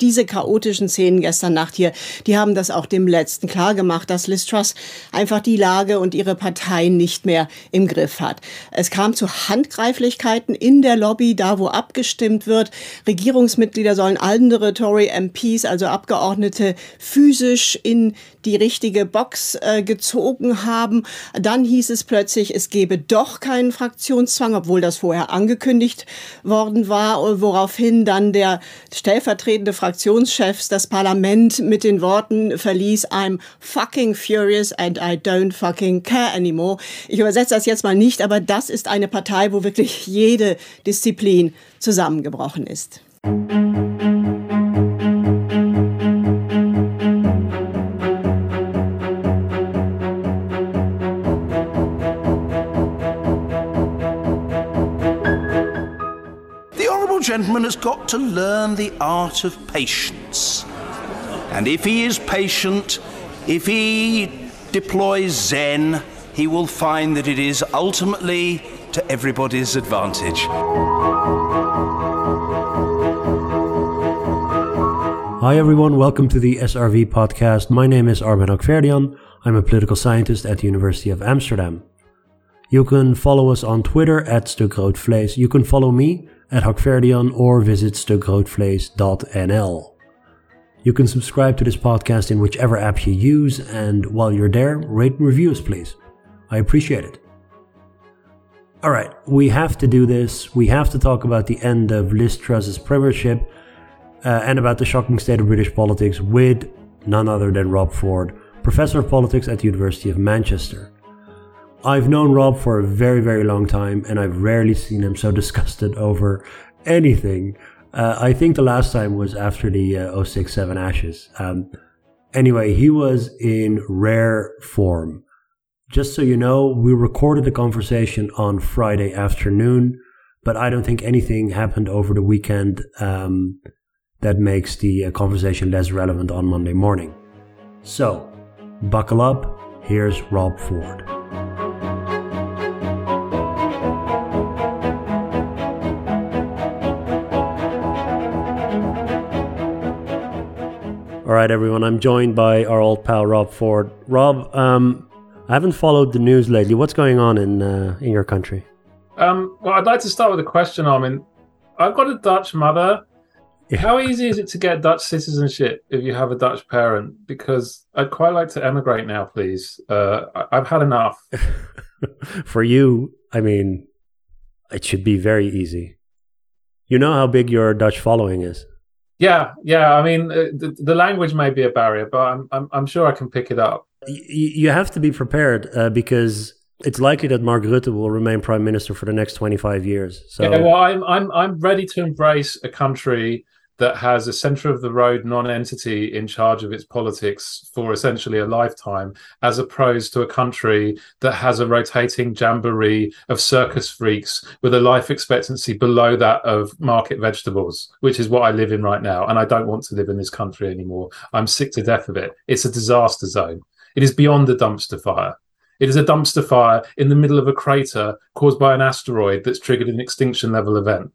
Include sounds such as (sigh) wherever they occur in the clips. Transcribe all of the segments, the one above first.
diese chaotischen Szenen gestern Nacht hier, die haben das auch dem Letzten klar gemacht, dass Liz Truss einfach die Lage und ihre Partei nicht mehr im Griff hat. Es kam zu Handgreiflichkeiten in der Lobby, da wo abgestimmt wird. Regierungsmitglieder sollen andere Tory MPs, also Abgeordnete, physisch in die richtige Box äh, gezogen haben. Dann hieß es plötzlich, es gebe doch keinen Fraktionszwang, obwohl das vorher angekündigt worden war, woraufhin dann der stellvertretende Fraktionschef das Parlament mit den Worten verließ, I'm fucking furious and I don't fucking care anymore. Ich übersetze das jetzt mal nicht, aber das ist eine Partei, wo wirklich jede Disziplin zusammengebrochen ist. Has got to learn the art of patience. And if he is patient, if he deploys Zen, he will find that it is ultimately to everybody's advantage. Hi everyone, welcome to the SRV podcast. My name is Armin Hakverdian. I'm a political scientist at the University of Amsterdam. You can follow us on Twitter at StukRoodVlees. You can follow me at Hakverdian or visit stukroodvlees.nl. You can subscribe to this podcast in whichever app you use, and while you're there, rate and review us, please. I appreciate it. All right, we have to do this. We have to talk about the end of Liz Truss's premiership uh, and about the shocking state of British politics with none other than Rob Ford, professor of politics at the University of Manchester. I've known Rob for a very, very long time, and I've rarely seen him so (laughs) disgusted over anything. Uh, I think the last time was after the uh, 067 Ashes. Um, anyway, he was in rare form. Just so you know, we recorded the conversation on Friday afternoon, but I don't think anything happened over the weekend um, that makes the uh, conversation less relevant on Monday morning. So, buckle up. Here's Rob Ford. Right, everyone. I'm joined by our old pal Rob Ford. Rob, um, I haven't followed the news lately. What's going on in uh, in your country? Um, well, I'd like to start with a question, Armin. I've got a Dutch mother. Yeah. How easy is it to get Dutch citizenship if you have a Dutch parent? Because I'd quite like to emigrate now, please. Uh, I've had enough. (laughs) For you, I mean, it should be very easy. You know how big your Dutch following is. Yeah, yeah. I mean, uh, the, the language may be a barrier, but I'm I'm, I'm sure I can pick it up. You have to be prepared uh, because it's likely that Mark Rutte will remain prime minister for the next 25 years. So, yeah, well, I'm I'm I'm ready to embrace a country that has a centre of the road non-entity in charge of its politics for essentially a lifetime, as opposed to a country that has a rotating jamboree of circus freaks with a life expectancy below that of market vegetables, which is what I live in right now. And I don't want to live in this country anymore. I'm sick to death of it. It's a disaster zone. It is beyond a dumpster fire. It is a dumpster fire in the middle of a crater caused by an asteroid that's triggered an extinction level event.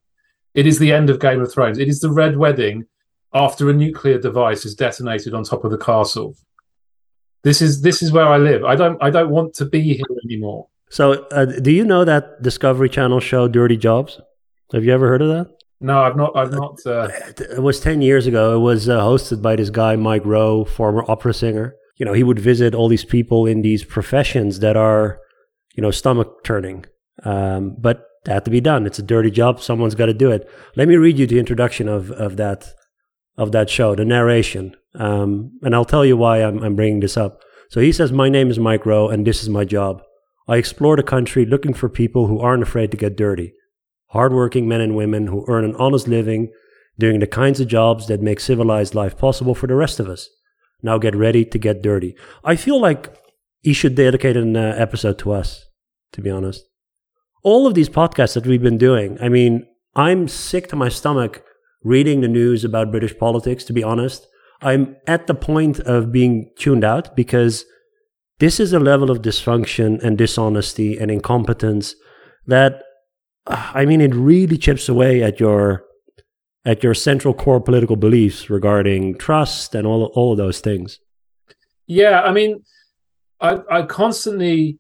It is the end of Game of Thrones. It is the Red Wedding after a nuclear device is detonated on top of the castle. This is this is where I live. I don't I don't want to be here anymore. So, uh, do you know that Discovery Channel show Dirty Jobs? Have you ever heard of that? No, I've not. I've not. Uh... It was ten years ago. It was uh, hosted by this guy Mike Rowe, former opera singer. You know, he would visit all these people in these professions that are, you know, stomach turning. Um, but that had to be done. It's a dirty job. Someone's got to do it. Let me read you the introduction of, of that of that show, the narration, um, and I'll tell you why I'm, I'm bringing this up. So he says, "My name is Mike Rowe, and this is my job. I explore the country looking for people who aren't afraid to get dirty, hardworking men and women who earn an honest living, doing the kinds of jobs that make civilized life possible for the rest of us. Now get ready to get dirty." I feel like he should dedicate an uh, episode to us. To be honest all of these podcasts that we've been doing, I mean, I'm sick to my stomach reading the news about British politics, to be honest. I'm at the point of being tuned out because this is a level of dysfunction and dishonesty and incompetence that, I mean, it really chips away at your at your central core political beliefs regarding trust and all all of those things. Yeah, I mean, I I constantly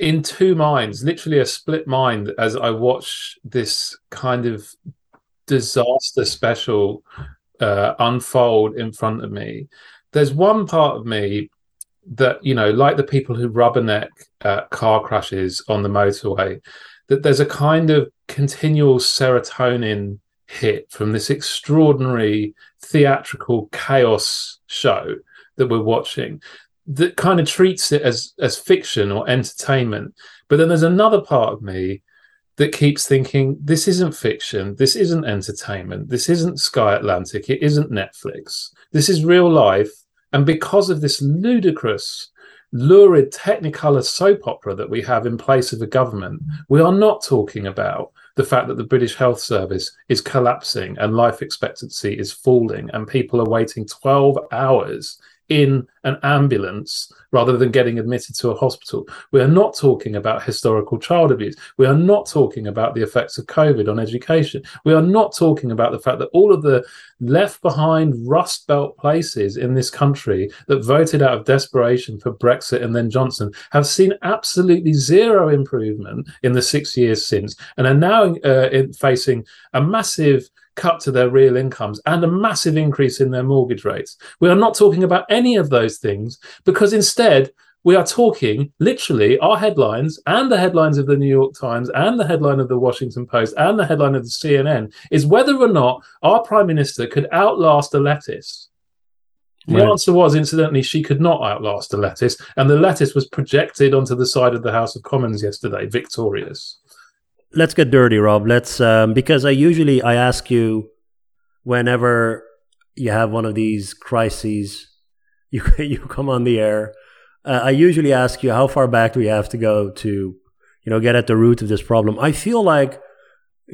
in two minds, literally a split mind, as I watch this kind of disaster special uh, unfold in front of me. There's one part of me that you know, like the people who rubberneck uh, car crashes on the motorway, that there's a kind of continual serotonin hit from this extraordinary theatrical chaos show that we're watching that kind of treats it as as fiction or entertainment. But then there's another part of me that keeps thinking this isn't fiction this isn't entertainment this isn't sky atlantic it isn't netflix. This is real life. And because of this ludicrous lurid technicolor soap opera that we have in place of a government we are not talking about the fact that the British health service is collapsing and life expectancy is falling and people are waiting 12 hours in an ambulance rather than getting admitted to a hospital. We are not talking about historical child abuse. We are not talking about the effects of COVID on education. We are not talking about the fact that all of the left behind Rust Belt places in this country that voted out of desperation for Brexit and then Johnson have seen absolutely zero improvement in the six years since and are now uh, facing a massive cut to their real incomes and a massive increase in their mortgage rates. We are not talking about any of those things because instead we are talking literally our headlines and the headlines of the New York Times and the headline of the Washington Post and the headline of the CNN is whether or not our prime minister could outlast a lettuce. The right. answer was, incidentally, she could not outlast a lettuce, and the lettuce was projected onto the side of the House of Commons yesterday, victorious let's get dirty, Rob. Let's um, because I usually I ask you whenever you have one of these crises, (laughs) you you come on the air. Uh, I usually ask you how far back do we have to go to, you know, get at the root of this problem. I feel like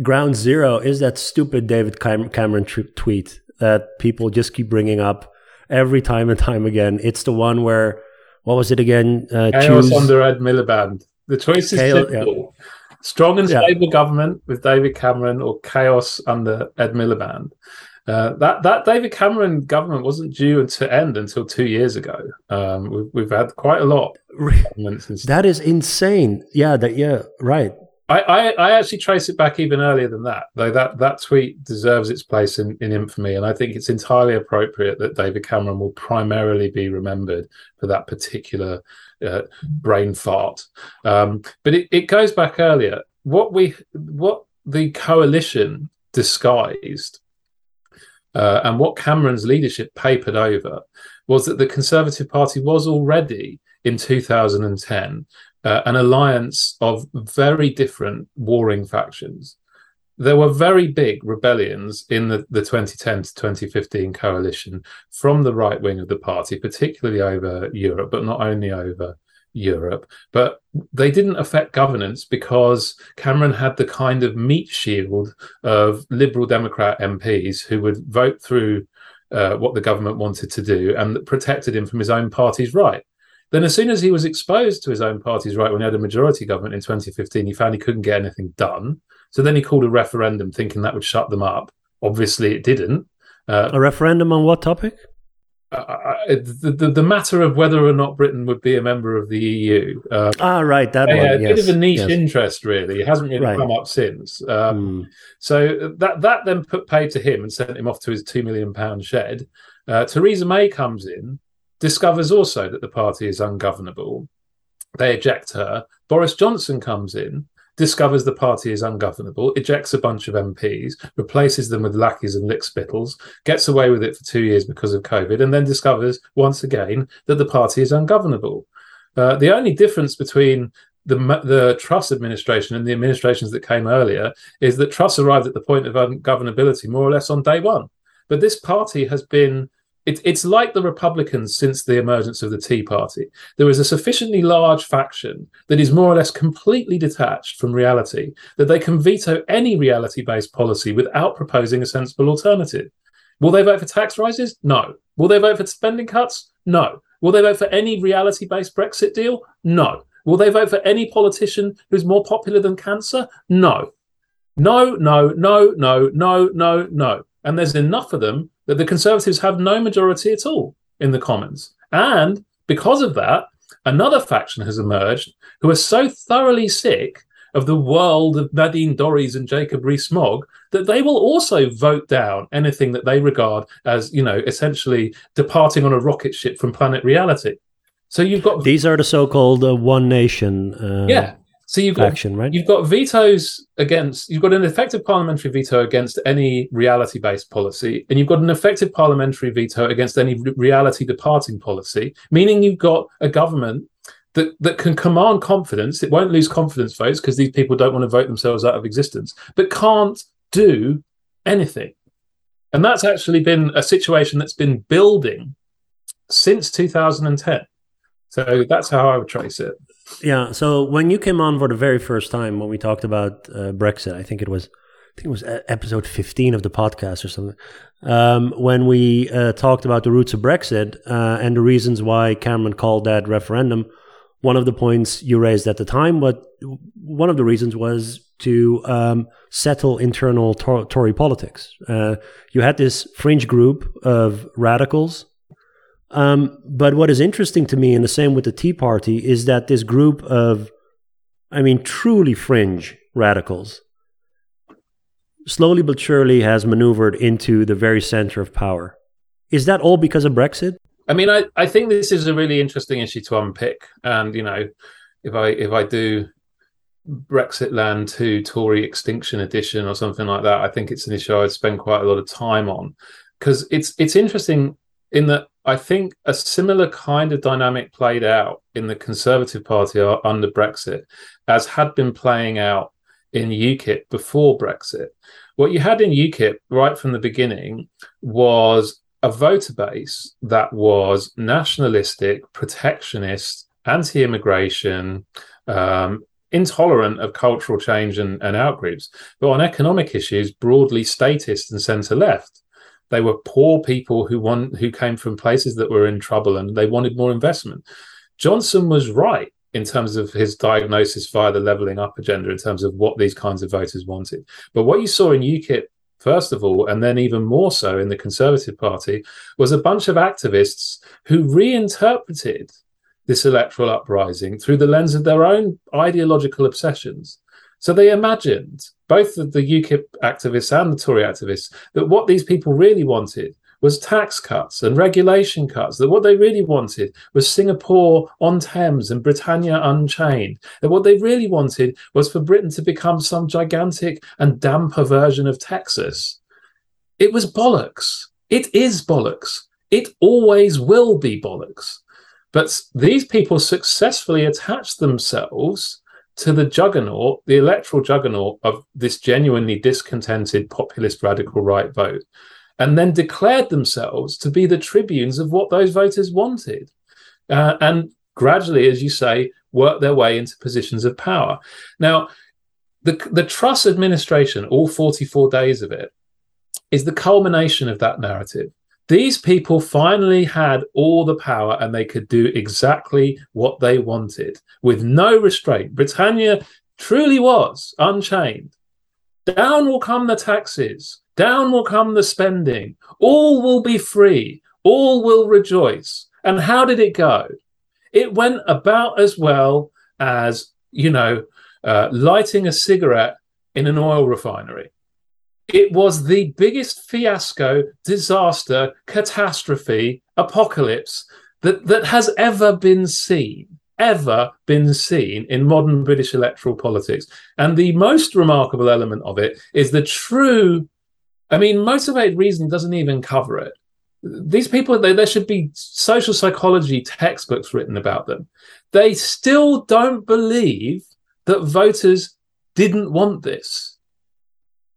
ground zero is that stupid David Cameron tweet that people just keep bringing up every time and time again. It's the one where what was it again? Uh, Chaos choose... under Ed Miliband. The choice is Chaos, simple. Yeah. Strong and stable yeah. government with David Cameron or chaos under Ed Miliband. Uh, that that David Cameron government wasn't due to end until two years ago. Um, we've, we've had quite a lot. that is insane. Yeah, that yeah, right. I, I, I, actually trace it back even earlier than that, though that, that tweet deserves its place in, in infamy. And I think it's entirely appropriate that David Cameron will primarily be remembered for that particular uh, brain fart. Um, but it, it goes back earlier. What we what the coalition disguised uh, and what Cameron's leadership papered over was that the Conservative Party was already in 2010 uh, an alliance of very different warring factions. There were very big rebellions in the, the 2010 to 2015 coalition from the right wing of the party, particularly over Europe, but not only over Europe. But they didn't affect governance because Cameron had the kind of meat shield of Liberal Democrat MPs who would vote through uh, what the government wanted to do and protected him from his own party's right. Then, as soon as he was exposed to his own party's right when he had a majority government in 2015, he found he couldn't get anything done. So then he called a referendum thinking that would shut them up. Obviously, it didn't. Uh, a referendum on what topic? Uh, the, the, the matter of whether or not Britain would be a member of the EU. Uh, ah, right, that one. A yes. bit of a niche yes. interest, really. It hasn't really right. come up since. Um, mm. So that that then put pay to him and sent him off to his two million pound shed. Uh, Theresa May comes in discovers also that the party is ungovernable. They eject her. Boris Johnson comes in, discovers the party is ungovernable, ejects a bunch of MPs, replaces them with lackeys and lickspittles, gets away with it for two years because of COVID, and then discovers once again that the party is ungovernable. Uh, the only difference between the, the Truss administration and the administrations that came earlier is that Truss arrived at the point of ungovernability more or less on day one. But this party has been it, it's like the Republicans since the emergence of the Tea Party. There is a sufficiently large faction that is more or less completely detached from reality that they can veto any reality based policy without proposing a sensible alternative. Will they vote for tax rises? No. Will they vote for spending cuts? No. Will they vote for any reality based Brexit deal? No. Will they vote for any politician who's more popular than cancer? No. No, no, no, no, no, no, no. and there's enough of them that the Conservatives have no majority at all in the Commons. And because of that, another faction has emerged who are so thoroughly sick of the world of Nadine Dorries and Jacob Rees-Mogg that they will also vote down anything that they regard as, you know, essentially departing on a rocket ship from planet reality. So you've got these are the so-called uh, one nation. Uh, yeah, so you've got action, right? You've got vetoes against. You've got an effective parliamentary veto against any reality-based policy, and you've got an effective parliamentary veto against any reality-departing policy. Meaning, you've got a government that that can command confidence. It won't lose confidence votes because these people don't want to vote themselves out of existence, but can't do anything. And that's actually been a situation that's been building since 2010. So that's how I would trace it. Yeah. So when you came on for the very first time, when we talked about uh, Brexit, I think it was, I think it was episode fifteen of the podcast or something. Um, when we uh, talked about the roots of Brexit uh, and the reasons why Cameron called that referendum, one of the points you raised at the time, but one of the reasons was to um, settle internal Tory politics. Uh, you had this fringe group of radicals um, but what is interesting to me, and the same with the Tea Party, is that this group of, I mean, truly fringe radicals, slowly but surely has maneuvered into the very center of power. Is that all because of Brexit? I mean, I, I think this is a really interesting issue to unpick. And, you know, if I if I do Brexit Land 2 Tory Extinction Edition or something like that, I think it's an issue I'd spend quite a lot of time on. Because it's it's interesting in that I think a similar kind of dynamic played out in the Conservative Party under Brexit, as had been playing out in UKIP before Brexit. What you had in UKIP right from the beginning was a voter base that was nationalistic, protectionist, anti immigration, um, intolerant of cultural change and, and outgroups, but on economic issues, broadly statist and centre left. They were poor people who who came from places that were in trouble and they wanted more investment. Johnson was right in terms of his diagnosis via the levelling up agenda in terms of what these kinds of voters wanted. But what you saw in UKIP first of all, and then even more so in the Conservative Party, was a bunch of activists who reinterpreted this electoral uprising through the lens of their own ideological obsessions. So they imagined, both the, UKIP activists and the Tory activists, that what these people really wanted was tax cuts and regulation cuts. That what they really wanted was Singapore on Thames and Britannia unchained. That what they really wanted was for Britain to become some gigantic and damper version of Texas. It was bollocks. It is bollocks. It always will be bollocks. But these people successfully attached themselves to the juggernaut, the electoral juggernaut of this genuinely discontented populist radical right vote, and then declared themselves to be the tribunes of what those voters wanted. Uh, and gradually, as you say, work their way into positions of power. Now, the, the Truss administration, all 44 days of it, is the culmination of that narrative. These people finally had all the power and they could do exactly what they wanted with no restraint. Britannia truly was unchained. Down will come the taxes, down will come the spending. All will be free, all will rejoice. And how did it go? It went about as well as, you know, uh, lighting a cigarette in an oil refinery. It was the biggest fiasco, disaster, catastrophe, apocalypse that, that has ever been seen, ever been seen in modern British electoral politics. And the most remarkable element of it is the true, I mean, motivated reason doesn't even cover it. These people, they, there should be social psychology textbooks written about them. They still don't believe that voters didn't want this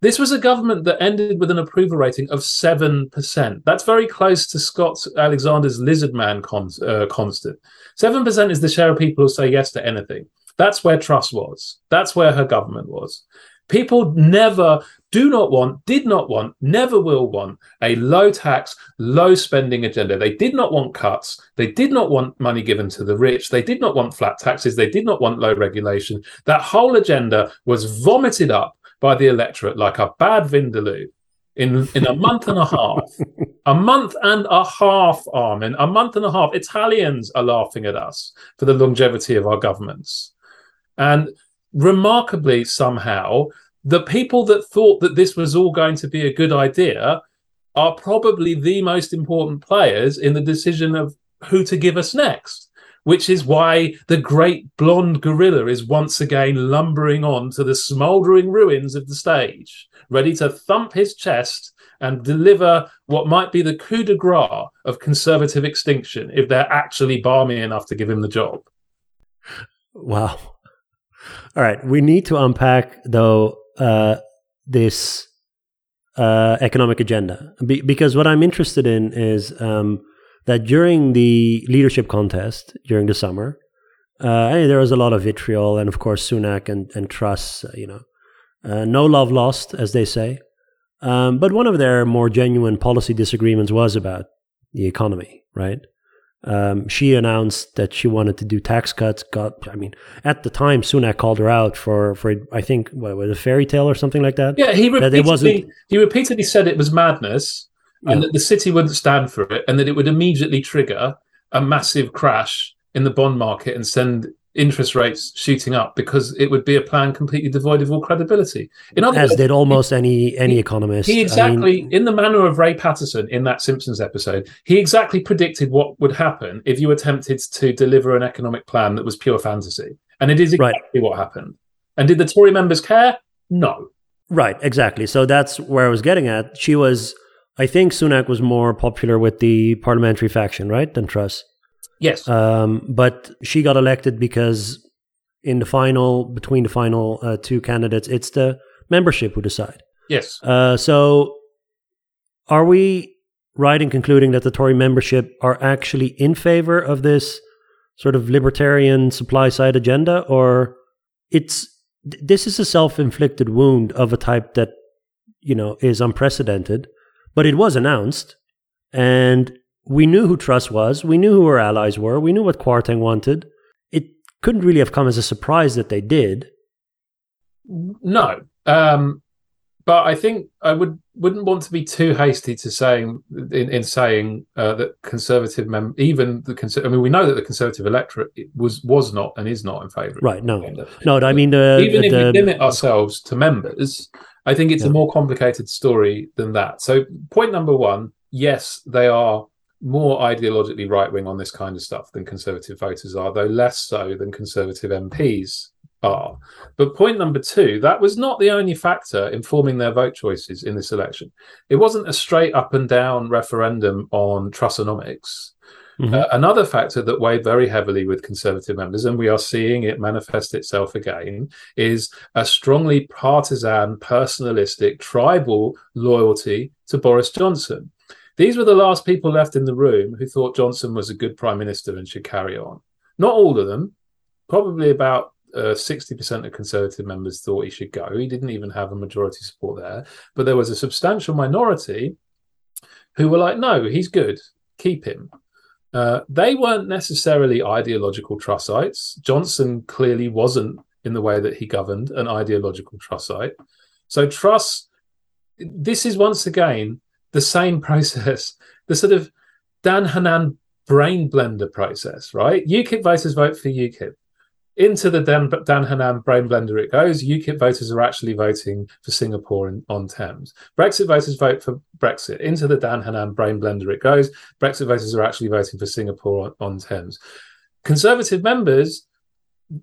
this was a government that ended with an approval rating of 7%. That's very close to Scott Alexander's Lizardman con- uh, constant. 7% is the share of people who say yes to anything. That's where Truss was. That's where her government was. People never, do not want, did not want, never will want a low tax, low spending agenda. They did not want cuts. They did not want money given to the rich. They did not want flat taxes. They did not want low regulation. That whole agenda was vomited up by the electorate like a bad vindaloo in in a month and a half. A month and a half, Armin. A month and a half. Italians are laughing at us for the longevity of our governments. And remarkably, somehow, the people that thought that this was all going to be a good idea are probably the most important players in the decision of who to give us next, which is why the great blonde gorilla is once again lumbering on to the smouldering ruins of the stage, ready to thump his chest and deliver what might be the coup de grace of conservative extinction if they're actually balmy enough to give him the job. Wow. All right. We need to unpack, though, uh, this uh, economic agenda Be- because what I'm interested in is um, that during the leadership contest during the summer, uh, there was a lot of vitriol, and of course Sunak and and Truss, uh, you know, uh, no love lost, as they say. Um, but one of their more genuine policy disagreements was about the economy, right? Um, she announced that she wanted to do tax cuts. Got, I mean, at the time, Sunak called her out for, for I think, what was a fairy tale or something like that. Yeah, he repeatedly, he repeatedly said it was madness yeah. and that the city wouldn't stand for it, and that it would immediately trigger a massive crash in the bond market and send interest rates shooting up because it would be a plan completely devoid of all credibility. In other as words, did almost he, any any economist. He exactly, I mean, in the manner of Ray Patterson in that Simpsons episode, he exactly predicted what would happen if you attempted to deliver an economic plan that was pure fantasy, and it is exactly right. what happened. And did the Tory members care? No. Right, exactly. So that's where I was getting at. She was, I think, Sunak was more popular with the parliamentary faction, right, than Truss. Yes. Um, but she got elected because in the final, between the final uh, two candidates, it's the membership who decide. Yes. Uh, so are we right in concluding that the Tory membership are actually in favor of this sort of libertarian supply side agenda, or it's this is a self inflicted wound of a type that you know is unprecedented, but it was announced, and we knew who Truss was. We knew who our allies were. We knew what Kwarteng wanted. It couldn't really have come as a surprise that they did. No, um, but I think I would wouldn't want to be too hasty to saying in, in saying uh, that conservative mem- even the conser- I mean we know that the conservative electorate was was not and is not in favour. Right. No. No. I mean uh, even the, if we limit ourselves to members, I think it's yeah. a more complicated story than that. So point number one, yes, they are more ideologically right wing on this kind of stuff than conservative voters are, though less so than conservative MPs are. But point number two, that was not the only factor informing their vote choices in this election. It wasn't a straight up and down referendum on Trussonomics. Mm-hmm. Uh, another factor that weighed very heavily with Conservative members, and we are seeing it manifest itself again, is a strongly partisan, personalistic, tribal loyalty to Boris Johnson. These were the last people left in the room who thought Johnson was a good prime minister and should carry on. Not all of them. Probably about uh, 60% of Conservative members thought he should go. He didn't even have a majority support there. But there was a substantial minority who were like, no, he's good. Keep him. Uh, they weren't necessarily ideological Trussites. Johnson clearly wasn't, in the way that he governed, an ideological Trussite. So Truss, this is once again the same (laughs) process, the sort of Dan Hannan brain blender process, right? UKIP voters vote for UKIP. Into the Dan, Hannan brain blender it goes. UKIP voters are actually voting for Singapore in, on Thames. Brexit voters vote for Brexit. Into the Dan Hannan brain blender it goes. Brexit voters are actually voting for Singapore on, on Thames. Conservative members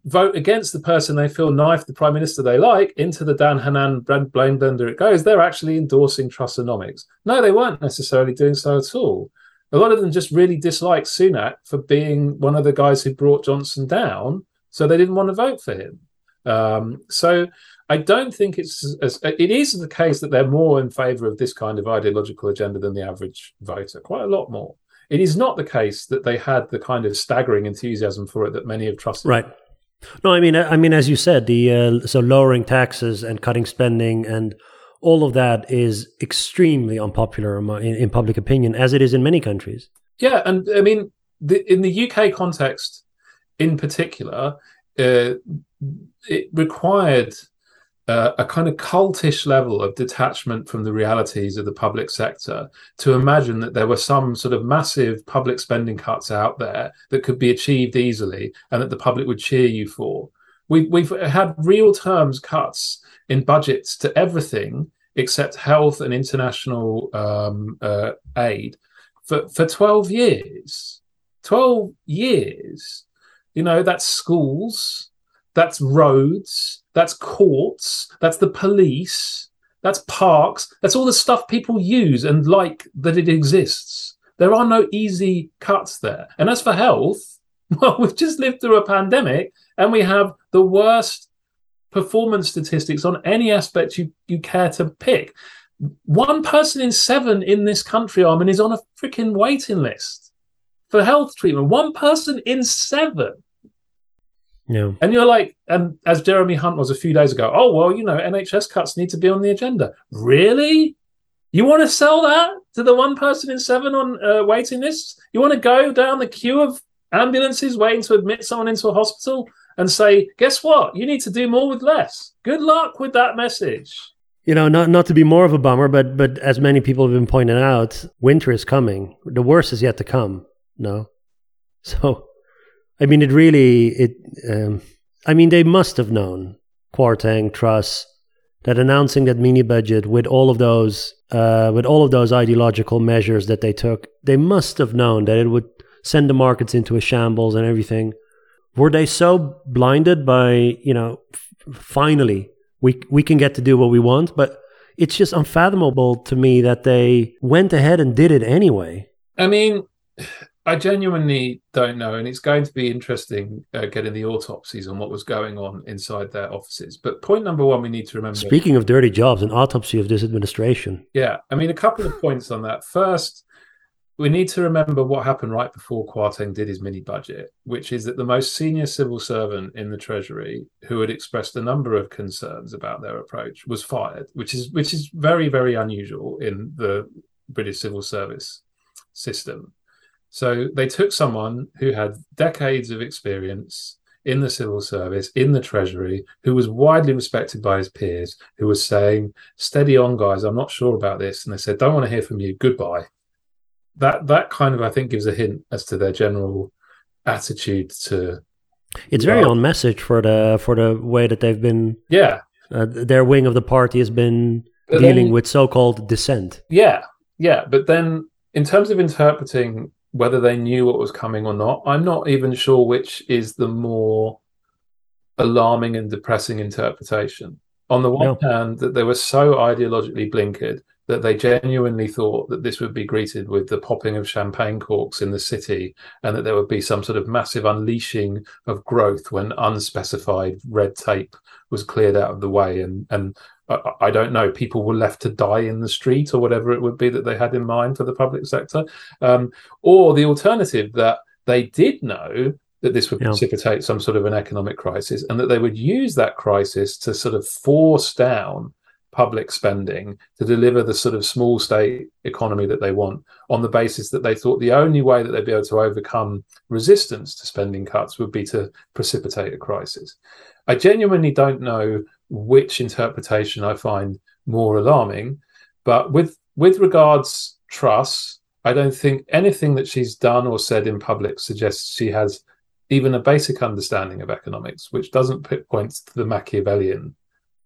vote against the person they feel knifed the prime minister they like into the Dan Hannan blame blender it goes, they're actually endorsing Trussonomics. No, they weren't necessarily doing so at all. A lot of them just really disliked Sunak for being one of the guys who brought Johnson down, so they didn't want to vote for him. Um, so I don't think it's as, it is the case that they're more in favour of this kind of ideological agenda than the average voter, quite a lot more. It is not the case that they had the kind of staggering enthusiasm for it that many have trusted. Right. No, I mean, I mean, as you said, the uh, so lowering taxes and cutting spending and all of that is extremely unpopular in, in public opinion, as it is in many countries. Yeah, and I mean, the, in the UK context, in particular, uh, it required uh, a kind of cultish level of detachment from the realities of the public sector to imagine that there were some sort of massive public spending cuts out there that could be achieved easily and that the public would cheer you for. We've, we've had real terms cuts in budgets to everything except health and international um, uh, aid for, for 12 years. 12 years. You know, that's schools, that's roads, that's courts, that's the police, that's parks, that's all the stuff people use and like that it exists. There are no easy cuts there. And as for health, (laughs) well, we've just lived through a pandemic and we have the worst performance statistics on any aspect you, you care to pick. One person in seven in this country, Armin, is on a freaking waiting list for health treatment. One person in seven. Yeah. And you're like, and as Jeremy Hunt was a few days ago, oh, well, you know, NHS cuts need to be on the agenda. Really? You want to sell that to the one person in seven on uh, waiting lists? You want to go down the queue of ambulances waiting to admit someone into a hospital and say, guess what? You need to do more with less. Good luck with that message. You know, not not to be more of a bummer, but but as many people have been pointing out, winter is coming. The worst is yet to come. No, (laughs) so I mean, it really it. Um, I mean, they must have known Kwarteng, Truss, that announcing that mini budget with all of those uh, with all of those ideological measures that they took, they must have known that it would send the markets into a shambles and everything. Were they so blinded by you know, f- finally we we can get to do what we want, but it's just unfathomable to me that they went ahead and did it anyway. I mean, I genuinely don't know, and it's going to be interesting uh, getting the autopsies on what was going on inside their offices. But point number one, we need to remember. Speaking of dirty jobs, an autopsy of this administration. Yeah, I mean, a couple of points on that. First, we need to remember what happened right before Kwarteng did his mini budget, which is that the most senior civil servant in the Treasury, who had expressed a number of concerns about their approach, was fired, which is which is very very unusual in the British civil service system. So they took someone who had decades of experience in the civil service, in the Treasury, who was widely respected by his peers, who was saying, "Steady on, guys. I'm not sure about this," and they said, "Don't want to hear from you. Goodbye." that that kind of I think gives a hint as to their general attitude to. It's very on message for the for the way that they've been. Yeah, uh, their wing of the party has been but dealing then, with so-called dissent. Yeah, yeah, but then in terms of interpreting whether they knew what was coming or not, I'm not even sure which is the more alarming and depressing interpretation. On the one no. hand, that they were so ideologically blinkered that they genuinely thought that this would be greeted with the popping of champagne corks in the city and that there would be some sort of massive unleashing of growth when unspecified red tape was cleared out of the way and and I don't know, people were left to die in the street or whatever it would be that they had in mind for the public sector. Um, or the alternative that they did know that this would yeah. precipitate some sort of an economic crisis and that they would use that crisis to sort of force down public spending to deliver the sort of small state economy that they want on the basis that they thought the only way that they'd be able to overcome resistance to spending cuts would be to precipitate a crisis. I genuinely don't know which interpretation I find more alarming, but with with regards Truss, I don't think anything that she's done or said in public suggests she has even a basic understanding of economics, which doesn't point to the Machiavellian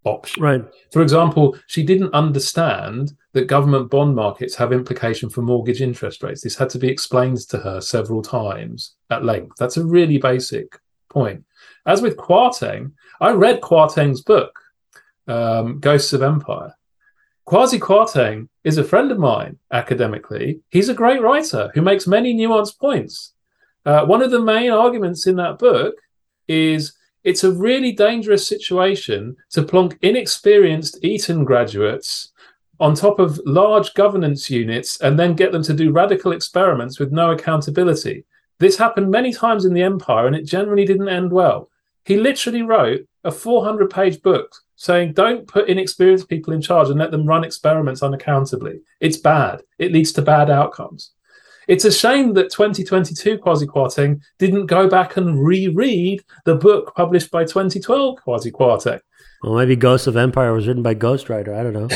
option. Right. For example, she didn't understand that government bond markets have implication for mortgage interest rates. This had to be explained to her several times at length. That's a really basic point. As with Kwarteng, I read Kwarteng's book, um, Ghosts of Empire. Kwasi Kwarteng is a friend of mine academically. He's a great writer who makes many nuanced points. Uh, one of the main arguments in that book is it's a really dangerous situation to plonk inexperienced Eton graduates on top of large governance units and then get them to do radical experiments with no accountability. This happened many times in the empire and it generally didn't end well. He literally wrote a 400 page book saying, don't put inexperienced people in charge and let them run experiments unaccountably. It's bad. It leads to bad outcomes. It's a shame that 2022 Kwasi Kwarteng didn't go back and reread the book published by 2012 Kwasi Kwarteng. Well, maybe Ghost of Empire was written by Ghostwriter. I don't know.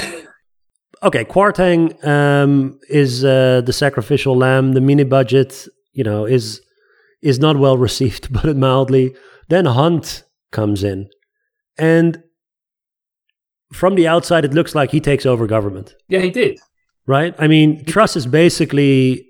okay, Kwarteng um, is uh, the sacrificial lamb. The mini budget, you know, is is not well received, (laughs) put it mildly. Then Hunt comes in, and from the outside, it looks like he takes over government. Yeah, he did. Right? I mean, Truss is basically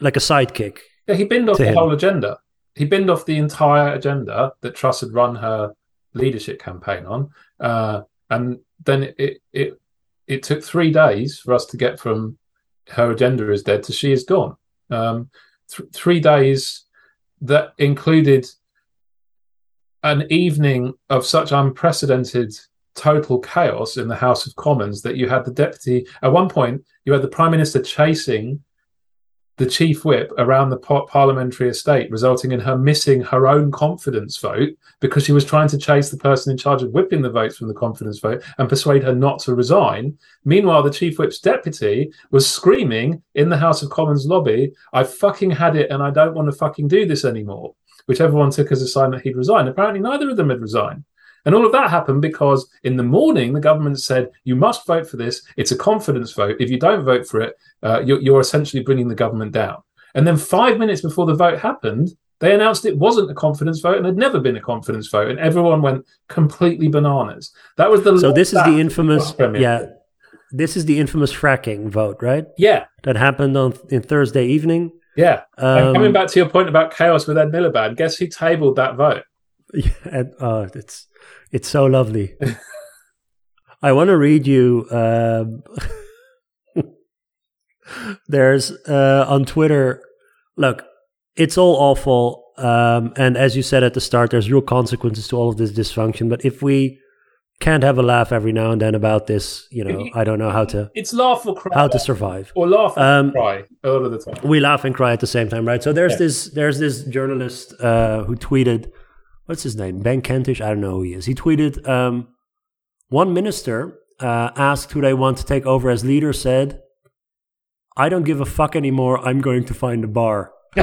like a sidekick. Yeah, he binned off the him. whole agenda. He binned off the entire agenda that Truss had run her leadership campaign on, uh, and then it it it took three days for us to get from her agenda is dead to she is gone. Um, th- three days that included an evening of such unprecedented total chaos in the House of Commons that you had the deputy at one point you had the prime minister chasing the chief whip around the parliamentary estate, resulting in her missing her own confidence vote because she was trying to chase the person in charge of whipping the votes from the confidence vote and persuade her not to resign. Meanwhile, the chief whip's deputy was screaming in the House of Commons lobby, I fucking had it and I don't want to fucking do this anymore, which everyone took as a sign that he'd resign. Apparently, neither of them had resigned. And all of that happened because in the morning, the government said, you must vote for this. It's a confidence vote. If you don't vote for it, uh, you're, you're essentially bringing the government down. And then five minutes before the vote happened, they announced it wasn't a confidence vote and had never been a confidence vote. And everyone went completely bananas. That was the So this is the infamous, yeah. This is the infamous fracking vote, right? Yeah. That happened on in Thursday evening. Yeah. Um, coming back to your point about chaos with Ed Miliband, guess who tabled that vote? (laughs) Yeah, and, uh, it's it's so lovely. I want to read you. Um, (laughs) there's uh, on Twitter. Look, it's all awful, um, and as you said at the start, there's real consequences to all of this dysfunction. But if we can't have a laugh every now and then about this, you know, I don't know how to It's laugh or cry. how to survive. or laugh or Um, cry all of the time. we laugh and cry at the same time, right? So there's Yeah. this there's this journalist uh, who tweeted, what's his name? Ben Kentish. I don't know who he is. He tweeted, um, one minister uh, asked who they want to take over as leader. Said, "I don't give a fuck anymore. I'm going to find a bar." (laughs)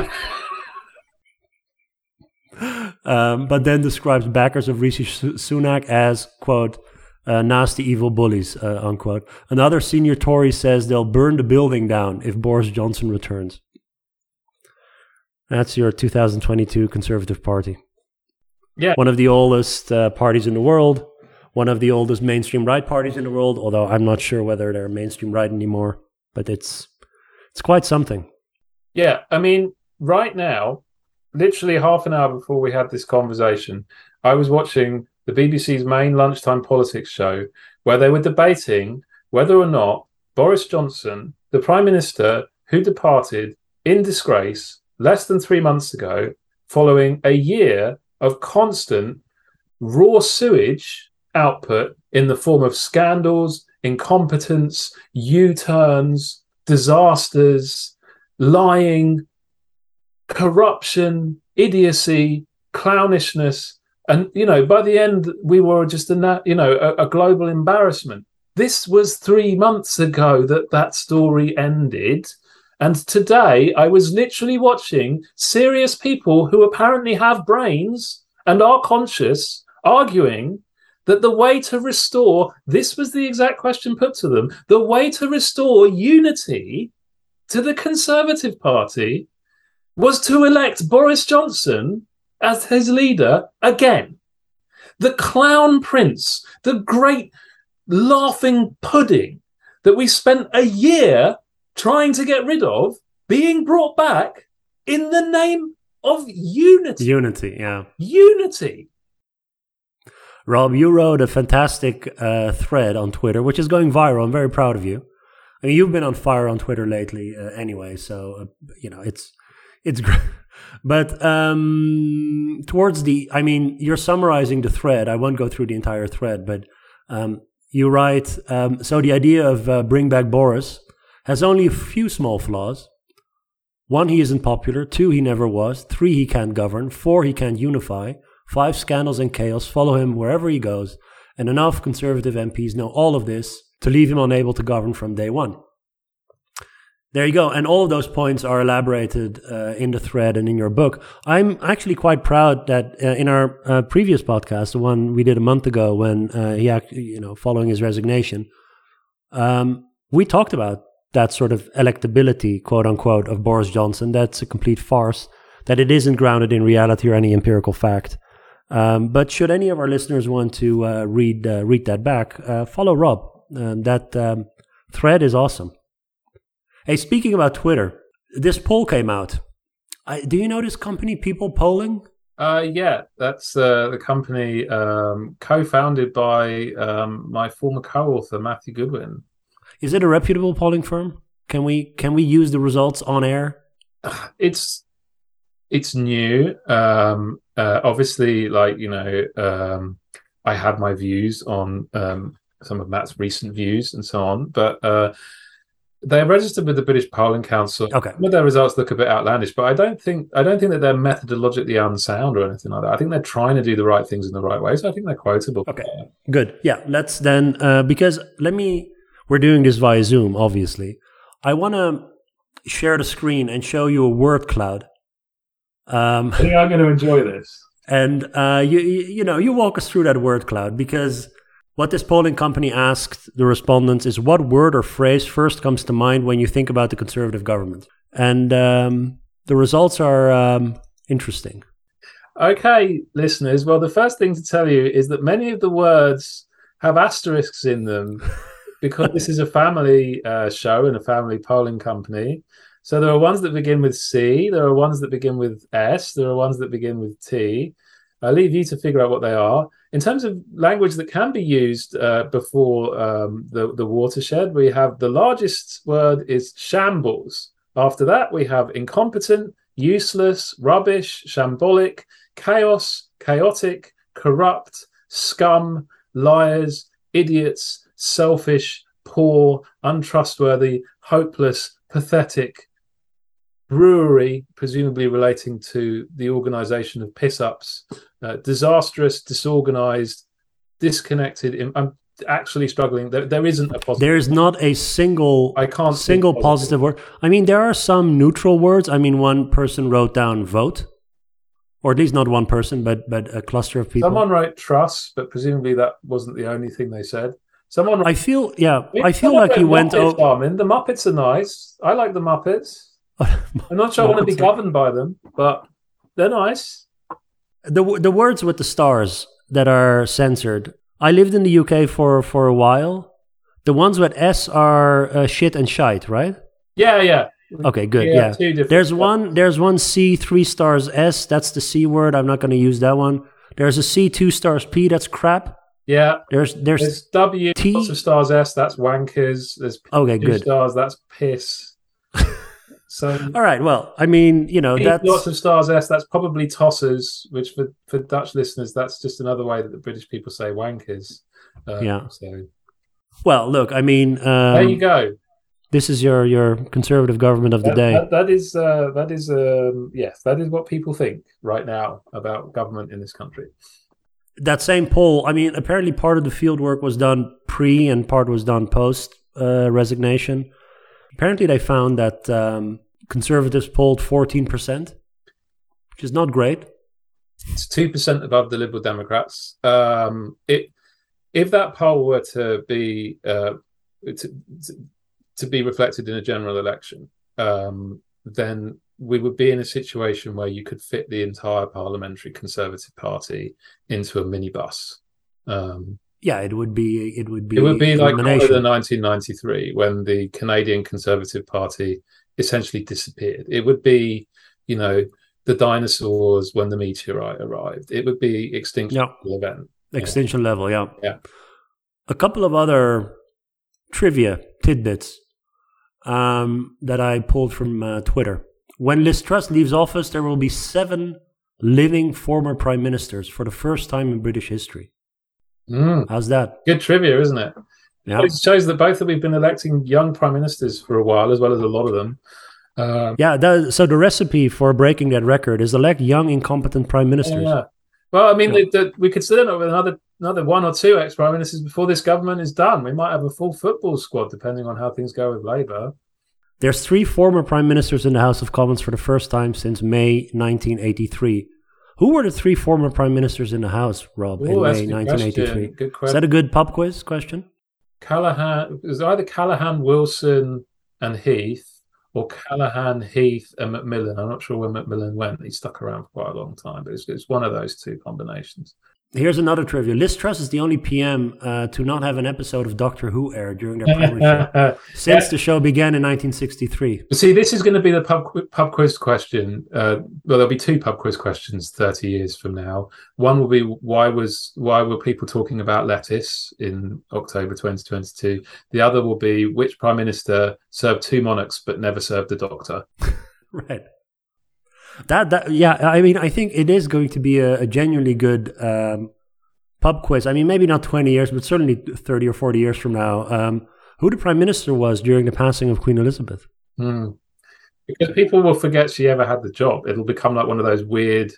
um, but then describes backers of Rishi Sunak as quote. Uh, nasty evil bullies, uh, unquote. Another senior Tory says they'll burn the building down if Boris Johnson returns. That's your 2022 Conservative Party. Yeah. One of the oldest uh, parties in the world, one of the oldest mainstream right parties in the world, although I'm not sure whether they're mainstream right anymore, but it's it's quite something. Yeah, I mean, right now, literally half an hour before we had this conversation, I was watching the BBC's main lunchtime politics show where they were debating whether or not Boris Johnson, the Prime Minister who departed in disgrace less than three months ago, following a year of constant raw sewage output in the form of scandals, incompetence, U turns, disasters, lying, corruption, idiocy, clownishness. And, you know, by the end, we were just a, you know, a, a global embarrassment. This was three months ago that that story ended. And today I was literally watching serious people who apparently have brains and are conscious arguing that the way to restore this was the exact question put to them the way to restore unity to the Conservative Party was to elect Boris Johnson as his leader again. The clown prince, the great laughing pudding that we spent a year trying to get rid of, being brought back in the name of unity. Unity, yeah. Unity. Rob, you wrote a fantastic uh, thread on Twitter, which is going viral. I'm very proud of you. I mean, you've been on fire on Twitter lately, uh, anyway. So uh, you know it's it's great. (laughs) But um, towards the, I mean, you're summarizing the thread. I won't go through the entire thread, but um, you write. Um, so the idea of uh, bring back Boris has only a few small flaws. One, he isn't popular. Two, he never was. Three, he can't govern. Four, he can't unify. Five, scandals and chaos follow him wherever he goes. And enough conservative MPs know all of this to leave him unable to govern from day one. There you go. And all of those points are elaborated uh, in the thread and in your book. I'm actually quite proud that uh, in our uh, previous podcast, the one we did a month ago when uh, he actually, you know, following his resignation, um, we talked about that sort of electability, quote unquote, of Boris Johnson. That's a complete farce, that it isn't grounded in reality or any empirical fact. Um, but should any of our listeners want to uh, read uh, read that back, follow Rob. Um, that um, thread is awesome. Hey, speaking about Twitter, this poll came out. I, do you know this company, People Polling? Uh, yeah, that's uh, the company um, co-founded by um, my former co-author Matthew Goodwin. Is it a reputable polling firm? Can we can we use the results on air? It's it's new. Um, uh, obviously, like you know, um, I have my views on um, some of Matt's recent views and so on, but uh, they're registered with the British Polling Council. Okay. Some of their results look a bit outlandish, but I don't think I don't think that they're methodologically unsound or anything like that. I think they're trying to do the right things in the right way. So I think they're quotable. Okay. Good. Yeah. Let's then uh, because let me. We're doing this via Zoom, obviously. I want to share the screen and show you a word cloud. Um, I think I'm going to enjoy this. And uh, you, you know, you walk us through that word cloud because what this polling company asked the respondents is what word or phrase first comes to mind when you think about the conservative government? And um, the results are um, interesting. Okay, listeners. Well, the first thing to tell you is that many of the words have asterisks in them because this is a family uh, show and a family polling company. So there are ones that begin with C, there are ones that begin with S, there are ones that begin with T. I'll leave you to figure out what they are. In terms of language that can be used uh, before um, the, the watershed, we have the largest word is shambles. After that, we have incompetent, useless, rubbish, shambolic, chaos, chaotic, corrupt, scum, liars, idiots, selfish, poor, untrustworthy, hopeless, pathetic, brewery, presumably relating to the organization of piss ups, uh, disastrous, disorganized, disconnected. I'm actually struggling. There, there isn't a positive. There is not a single I can't single positive. positive word. I mean, there are some neutral words. I mean, one person wrote down vote, or at least not one person, but but a cluster of people. Someone wrote trust, but presumably that wasn't the only thing they said. Someone. I feel yeah. I feel like you went. Oh, the Muppets are nice. I like the Muppets. (laughs) I'm not sure I want to be governed by them, but they're nice. The the words with the stars that are censored. I lived in the UK for for a while. The ones with S are uh, shit and shite, right? Yeah, yeah. Okay, good. Yeah, yeah. there's stuff. one. There's one C three stars S. That's the C word. I'm not going to use that one. There's a C two stars P. That's crap. Yeah. There's there's, there's W T lots of stars S. That's wankers. There's P, okay, good stars. That's piss. (laughs) So, all right. Well, I mean, you know, that's lots of stars S. That's probably tossers, which for, for Dutch listeners, that's just another way that the British people say wankers. Uh, yeah. So, well, look, I mean, um, there you go. This is your your conservative government of the that, day. that, that is uh, that is um, yes, that is what people think right now about government in this country. That same poll. I mean, apparently part of the field work was done pre and part was done post uh, resignation. Apparently, they found that um, conservatives polled 14%, which is not great. It's 2% above the Liberal Democrats. Um, it, if that poll were to be uh, to, to, be reflected in a general election, um, then we would be in a situation where you could fit the entire parliamentary Conservative Party into a minibus. Um, yeah, it would be. It would be. It would be like the 1993 when the Canadian Conservative Party essentially disappeared. It would be, you know, the dinosaurs when the meteorite arrived. It would be extinction yeah. event. Extinction yeah. level, yeah. Yeah. A couple of other trivia tidbits um, that I pulled from uh, Twitter. When Liz Truss leaves office, there will be seven living former prime ministers for the first time in British history. Mm. How's that? Good trivia, isn't it? Yeah. It shows that both of we've been electing young prime ministers for a while, as well as a lot of them. Uh, yeah, that, so the recipe for breaking that record is elect young, incompetent prime ministers. Yeah. Well, I mean, yeah. the, the, we could end up with another another one or two ex prime ministers before this government is done. We might have a full football squad, depending on how things go with Labour. There's three former prime ministers in the House of Commons for the first time since May 1983. Who were the three former prime ministers in the House, Rob, Ooh, in May a good 1983? question. Is that a good pub quiz question? Callaghan it was either Callaghan, Wilson, and Heath, or Callaghan, Heath, and Macmillan. I'm not sure where Macmillan went. He stuck around for quite a long time, but it's, it's one of those two combinations. Here's another trivia. Liz Truss is the only PM uh, to not have an episode of Doctor Who aired during their (laughs) primary show since the show began in 1963. See, this is going to be the pub pub quiz question. Uh, well, there'll be two pub quiz questions thirty years from now. One will be why was why were people talking about lettuce in October 2022? The other will be which prime minister served two monarchs but never served a doctor. (laughs) Right. That that yeah, I mean, I think it is going to be a, a genuinely good um, pub quiz. I mean, maybe not 20 years, but certainly 30 or 40 years from now. Um, who the prime minister was during the passing of Queen Elizabeth? Hmm. Because people will forget she ever had the job. It'll become like one of those weird,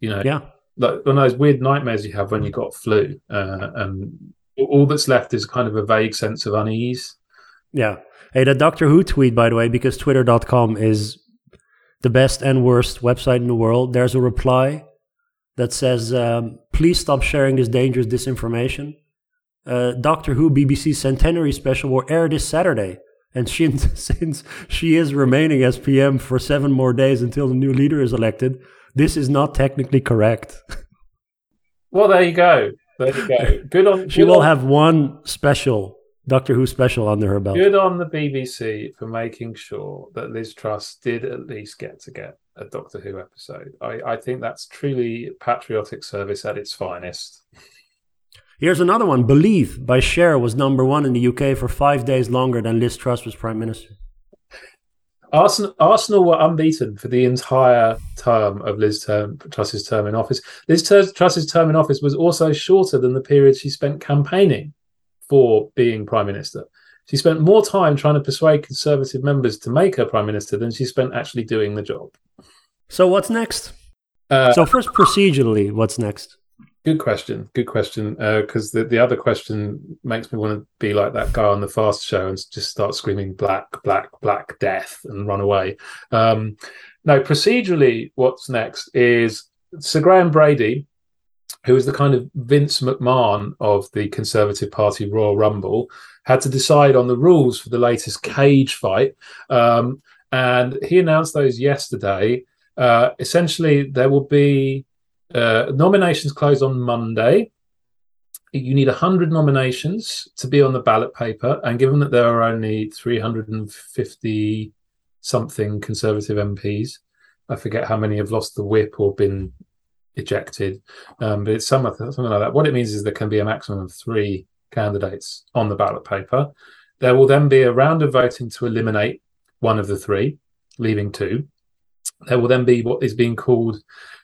you know, Yeah. like one of those weird nightmares you have when you got flu, uh, and all that's left is kind of a vague sense of unease. Yeah. Hey, that Doctor Who tweet, by the way, because twitter.com is the best and worst website in the world, there's a reply that says, um, please stop sharing this dangerous disinformation. Uh, Doctor Who BBC Centenary special will air this Saturday. And (laughs) she, since she is remaining as PM for seven more days until the new leader is elected, this is not technically correct. (laughs) Well, there you go. There you go. Good on. She good will on- have one special, Doctor Who special under her belt. Good on the BBC for making sure that Liz Truss did at least get to get a Doctor Who episode. I, I think that's truly patriotic service at its finest. Here's another one. Believe by Cher was number one in the UK for five days longer than Liz Truss was prime minister. Arsenal, Arsenal were unbeaten for the entire term of Liz term, Truss's term in office. Liz Truss's term in office was also shorter than the period she spent campaigning for being prime minister. She spent more time trying to persuade Conservative members to make her prime minister than she spent actually doing the job. So what's next? Uh, so first, procedurally, what's next? Good question. Good question. Because the, the other question makes me want to be like that guy on the Fast Show and just start screaming black, black, black death and run away. Um, no, procedurally, what's next is Sir Graham Brady, who is the kind of Vince McMahon of the Conservative Party Royal Rumble, had to decide on the rules for the latest cage fight. Um, and he announced those yesterday. Uh, essentially, there will be uh, nominations close on Monday. You need 100 nominations to be on the ballot paper. And given that there are only 350 something Conservative MPs, I forget how many have lost the whip or been ejected, um, but it's something, something like that. What it means is there can be a maximum of three candidates on the ballot paper. There will then be a round of voting to eliminate one of the three, leaving two. There will then be what is being called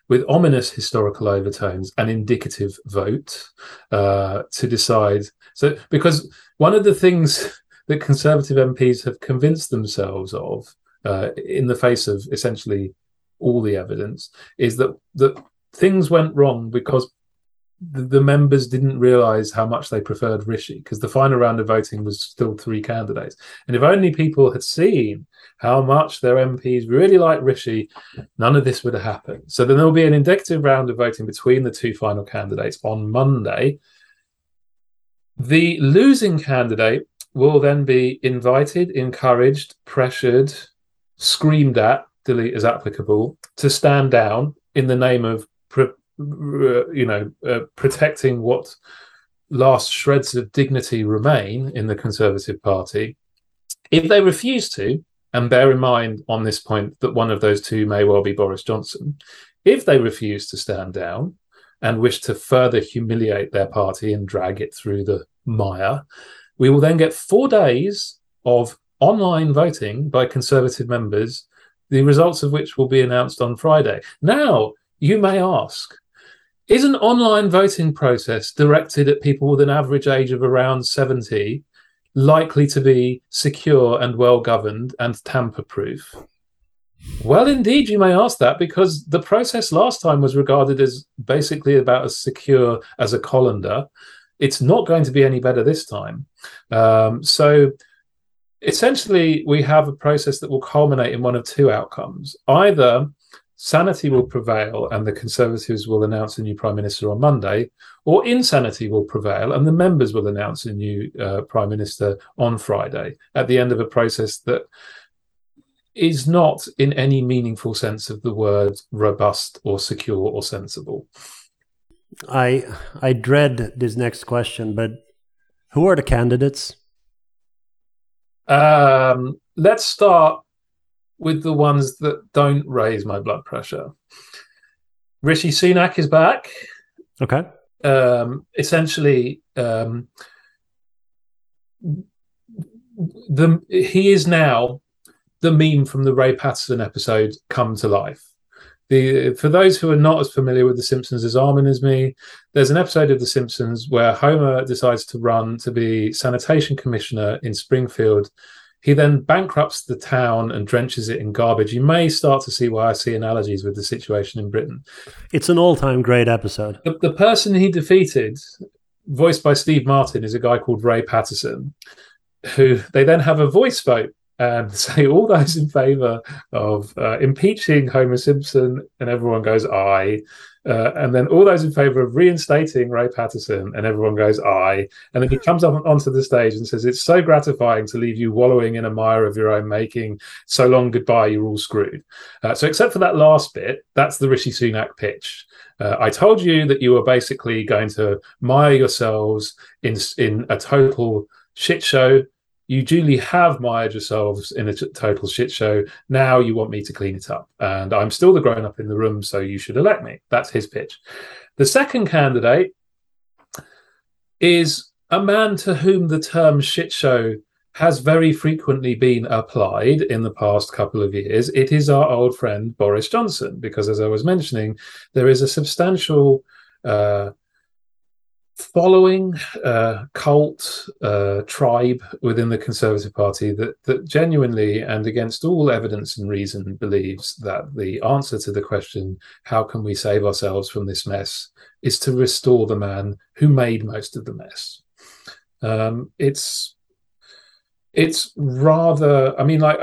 with ominous historical overtones, an indicative vote uh, to decide. So, because one of the things (laughs) that Conservative MPs have convinced themselves of, uh, in the face of essentially all the evidence, is that that things went wrong because the, the members didn't realise how much they preferred Rishi, because the final round of voting was still three candidates, and if only people had seen how much their MPs really like Rishi, none of this would have happened. So then there will be an indicative round of voting between the two final candidates on Monday. The losing candidate will then be invited, encouraged, pressured, screamed at, delete as applicable, to stand down in the name of, you know, uh, protecting what last shreds of dignity remain in the Conservative Party. If they refuse to, and bear in mind on this point that one of those two may well be Boris Johnson. If they refuse to stand down and wish to further humiliate their party and drag it through the mire, we will then get four days of online voting by Conservative members, the results of which will be announced on Friday. Now, you may ask, is an online voting process directed at people with an average age of around 70 likely to be secure and well governed and tamper proof? Well, indeed, you may ask that because the process last time was regarded as basically about as secure as a colander. It's not going to be any better this time. Um, so, essentially, we have a process that will culminate in one of two outcomes. Either sanity will prevail and the Conservatives will announce a new Prime Minister on Monday, or insanity will prevail and the members will announce a new uh, Prime Minister on Friday at the end of a process that is not, in any meaningful sense of the word, robust or secure or sensible. I I dread this next question, but who are the candidates? Um, let's start with the ones that don't raise my blood pressure. Rishi Sunak is back. Okay. Um, essentially, um, the he is now the meme from the Ray Patterson episode come to life. The, for those who are not as familiar with The Simpsons as Armin is me, there's an episode of The Simpsons where Homer decides to run to be sanitation commissioner in Springfield he then bankrupts the town and drenches it in garbage. You may start to see why I see analogies with the situation in Britain. It's an all time great episode. The, the, person he defeated, voiced by Steve Martin, is a guy called Ray Patterson, who they then have a voice vote and (laughs) say all those in favour of uh, impeaching Homer Simpson, and everyone goes aye. Uh, and then all those in favour of reinstating Ray Patterson, and everyone goes aye. And then he comes up onto the stage and says, "It's so gratifying to leave you wallowing in a mire of your own making. So long, goodbye. You're all screwed." Uh, so, except for that last bit, that's the Rishi Sunak pitch. Uh, I told you that you were basically going to mire yourselves in in a total shit show you duly have mired yourselves in a t- total shit show. Now you want me to clean it up. And I'm still the grown up in the room, so you should elect me. That's his pitch. The second candidate is a man to whom the term shit show has very frequently been applied in the past couple of years. It is our old friend Boris Johnson, because as I was mentioning, there is a substantial uh, following uh, cult uh, tribe within the Conservative Party that that genuinely and against all evidence and reason believes that the answer to the question how can we save ourselves from this mess is to restore the man who made most of the mess. Um, it's it's rather I mean like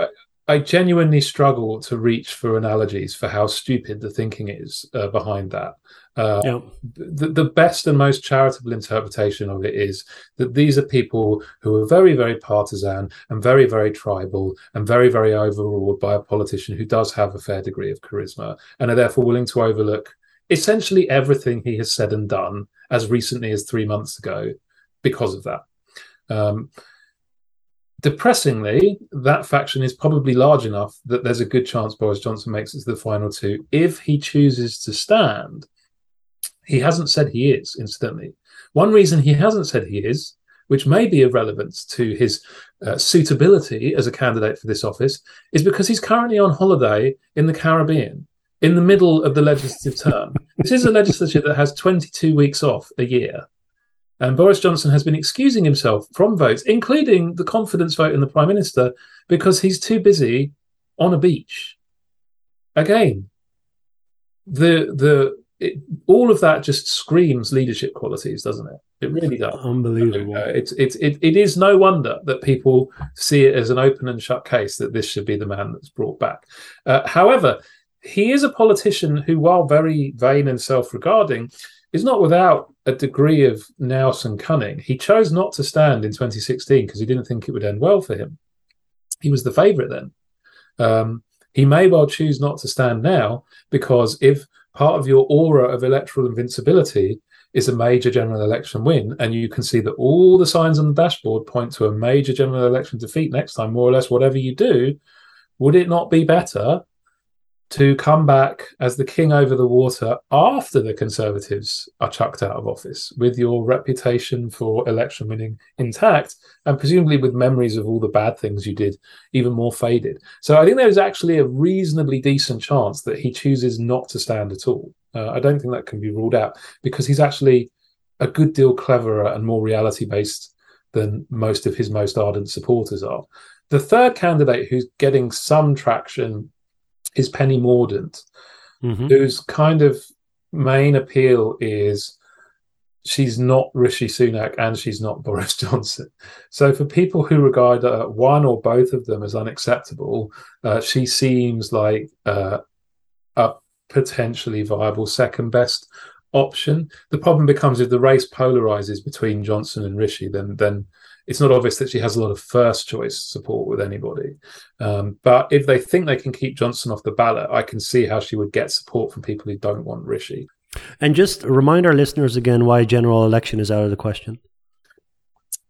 I genuinely struggle to reach for analogies for how stupid the thinking is uh, behind that. Uh, yep. the, the best and most charitable interpretation of it is that these are people who are very, very partisan and very, very tribal and very, very overruled by a politician who does have a fair degree of charisma and are therefore willing to overlook essentially everything he has said and done as recently as three months ago because of that. Um, depressingly, that faction is probably large enough that there's a good chance Boris Johnson makes it to the final two if he chooses to stand. He hasn't said he is, incidentally. One reason he hasn't said he is, which may be of relevance to his uh, suitability as a candidate for this office, is because he's currently on holiday in the Caribbean in the middle of the legislative term. this is a legislature that has 22 weeks off a year. And Boris Johnson has been excusing himself from votes, including the confidence vote in the Prime Minister, because he's too busy on a beach. Again, the the it, all of that just screams leadership qualities, doesn't it? It really does. Unbelievable. Uh, it's it's it, it is no wonder that people see it as an open and shut case that this should be the man that's brought back. Uh, however, he is a politician who, while very vain and self-regarding, is not without a degree of nous and cunning. He chose not to stand in 2016 because he didn't think it would end well for him. He was the favourite then. Um, he may well choose not to stand now because if part of your aura of electoral invincibility is a major general election win, and you can see that all the signs on the dashboard point to a major general election defeat next time, more or less, whatever you do, would it not be better to come back as the king over the water after the Conservatives are chucked out of office, with your reputation for election winning intact, and presumably with memories of all the bad things you did even more faded. So I think there is actually a reasonably decent chance that he chooses not to stand at all. Uh, I don't think that can be ruled out because he's actually a good deal cleverer and more reality based than most of his most ardent supporters are. The third candidate who's getting some traction is Penny Mordaunt, mm-hmm. whose kind of main appeal is she's not Rishi Sunak and she's not Boris (laughs) Johnson. So for people who regard uh, one or both of them as unacceptable, uh, she seems like uh, a potentially viable second best option. The problem becomes if the race polarizes between Johnson and Rishi, then then it's not obvious that she has a lot of first choice support with anybody. Um, but if they think they can keep Johnson off the ballot, I can see how she would get support from people who don't want Rishi. And just remind our listeners again why general election is out of the question.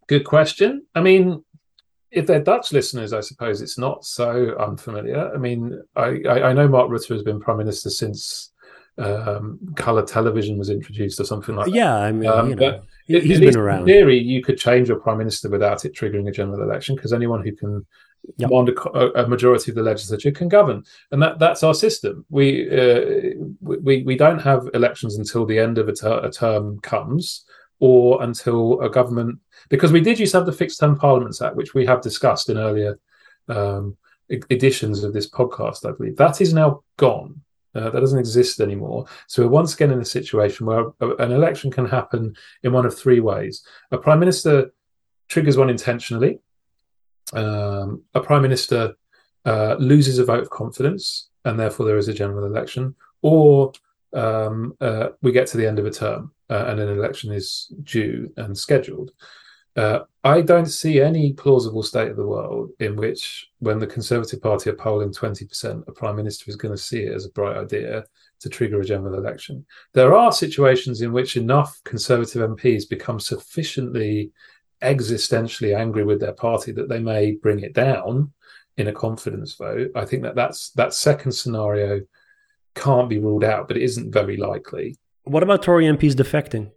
Good question. I mean, if they're Dutch listeners, I suppose it's not so unfamiliar. I mean, I, I, I know Mark Rutte has been prime minister since um, color television was introduced or something like that. Yeah, I mean, um, you know, he's been around. In theory, you could change your prime minister without it triggering a general election because anyone who can yep. command a, a, majority of the legislature can govern, and that that's our system. We uh, we we don't have elections until the end of a, ter- a term comes or until a government because we did used to have the fixed term parliaments act which we have discussed in earlier um, editions of this podcast i believe that is now gone uh, that doesn't exist anymore. So we're once again in a situation where a, an election can happen in one of three ways. A prime minister triggers one intentionally. Um, a prime minister uh, loses a vote of confidence, and therefore there is a general election. Or um, uh, we get to the end of a term uh, and an election is due and scheduled. Uh, I don't see any plausible state of the world in which, when the Conservative Party are polling 20%, a prime minister is going to see it as a bright idea to trigger a general election. There are situations in which enough Conservative MPs become sufficiently existentially angry with their party that they may bring it down in a confidence vote. I think that that's that second scenario can't be ruled out, but it isn't very likely. What about Tory MPs defecting?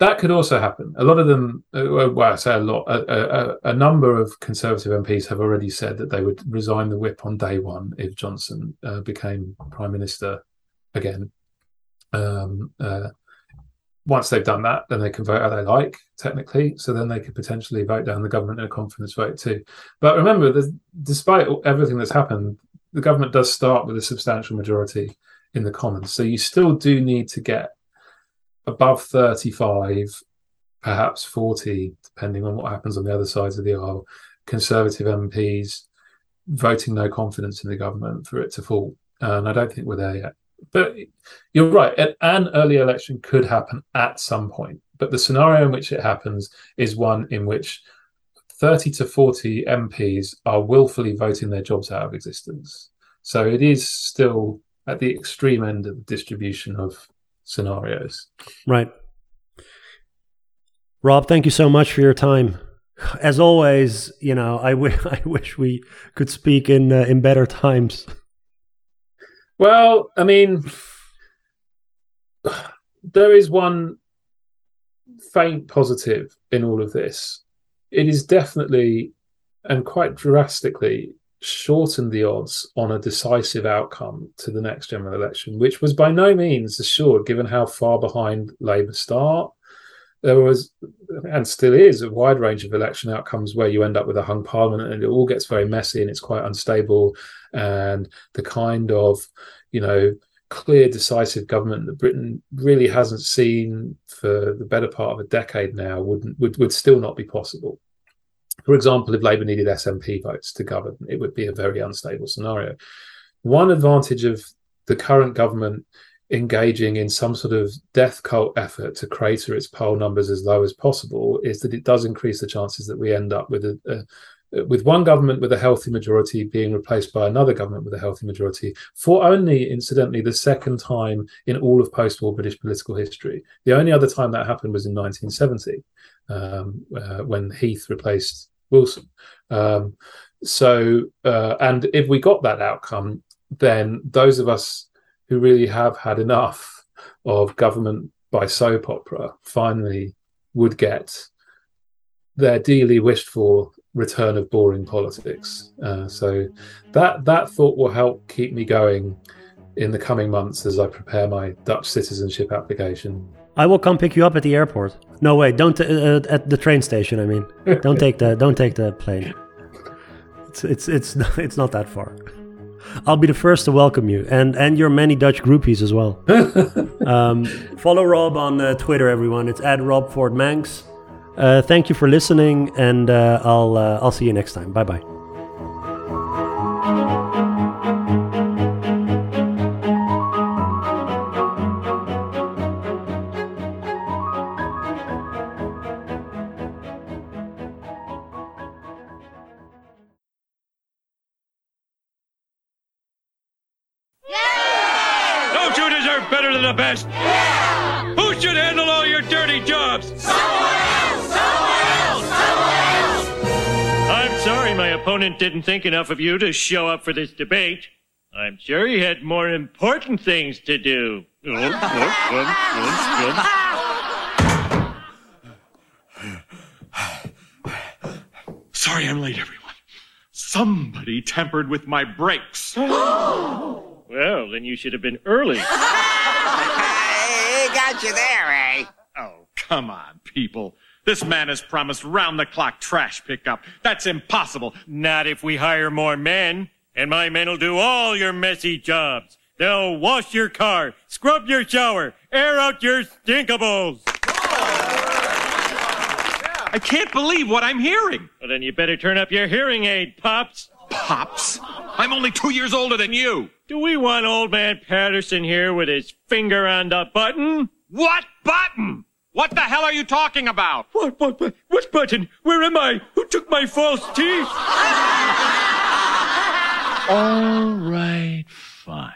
That could also happen. A lot of them, uh, well, I say a lot, a, a, a, number of Conservative MPs have already said that they would resign the whip on day one if Johnson uh, became Prime Minister again. Um, uh, once they've done that, then they can vote how they like, technically. So then they could potentially vote down the government in a confidence vote too. But remember, despite everything that's happened, the government does start with a substantial majority in the Commons. So you still do need to get above 35, perhaps 40, depending on what happens on the other sides of the aisle, Conservative MPs voting no confidence in the government for it to fall. And I don't think we're there yet. But you're right, an early election could happen at some point. But the scenario in which it happens is one in which 30 to 40 MPs are willfully voting their jobs out of existence. So it is still at the extreme end of the distribution of scenarios. Right. Rob, thank you so much for your time. As always, you know, I, w- (laughs) I wish we could speak in uh, in better times. Well, I mean, there is one faint positive in all of this. It is definitely and quite drastically shortened the odds on a decisive outcome to the next general election, which was by no means assured given how far behind Labour start. There was, and still is, a wide range of election outcomes where you end up with a hung parliament and it all gets very messy and it's quite unstable. And the kind of, you know, clear, decisive government that Britain really hasn't seen for the better part of a decade now would would, would still not be possible. For example, if Labour needed SNP votes to govern, it would be a very unstable scenario. One advantage of the current government engaging in some sort of death cult effort to crater its poll numbers as low as possible is that it does increase the chances that we end up with a, a with one government with a healthy majority being replaced by another government with a healthy majority for only, incidentally, the second time in all of post war British political history. The only other time that happened was in 1970 um, uh, when Heath replaced Wilson. Um, so, uh, and if we got that outcome, then those of us who really have had enough of government by soap opera finally would get their dearly wished for return of boring politics. Uh, so that that thought will help keep me going in the coming months as I prepare my Dutch citizenship application. I will come pick you up at the airport. No way, don't uh, uh at the train station. I mean, (laughs) don't take the don't take the plane. It's it's it's (laughs) it's not that far. I'll be the first to welcome you and and your many Dutch groupies as well. (laughs) um, follow Rob on uh, Twitter, everyone. It's at Rob Ford Mancs. Uh, thank you for listening, and uh, I'll uh, I'll see you next time. Bye bye. Don't you deserve better than the best? Yeah! Who should handle all your dirty jobs? Someone else! Someone else! Someone else! I'm sorry my opponent didn't think enough of you to show up for this debate. I'm sure he had more important things to do. Sorry I'm late, everyone. Somebody tampered with my brakes. (gasps) Well, then you should have been early. (laughs) He got you there, eh? Oh, come on, people. This man has promised round the clock trash pickup. That's impossible. Not if we hire more men. And my men will do all your messy jobs. They'll wash your car, scrub your shower, air out your stinkables. I can't believe what I'm hearing. Well, then you better turn up your hearing aid, Pops. Pops, I'm only two years older than you. Do we want old man Patterson here with his finger on the button? What button? What the hell are you talking about? What, what, what, what button? Where am I? Who took my false teeth? (laughs) All right, fine.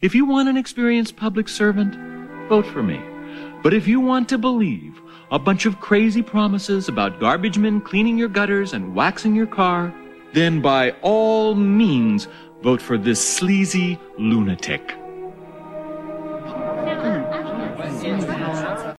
If you want an experienced public servant, vote for me. But if you want to believe a bunch of crazy promises about garbage men cleaning your gutters and waxing your car, then by all means vote for this sleazy lunatic.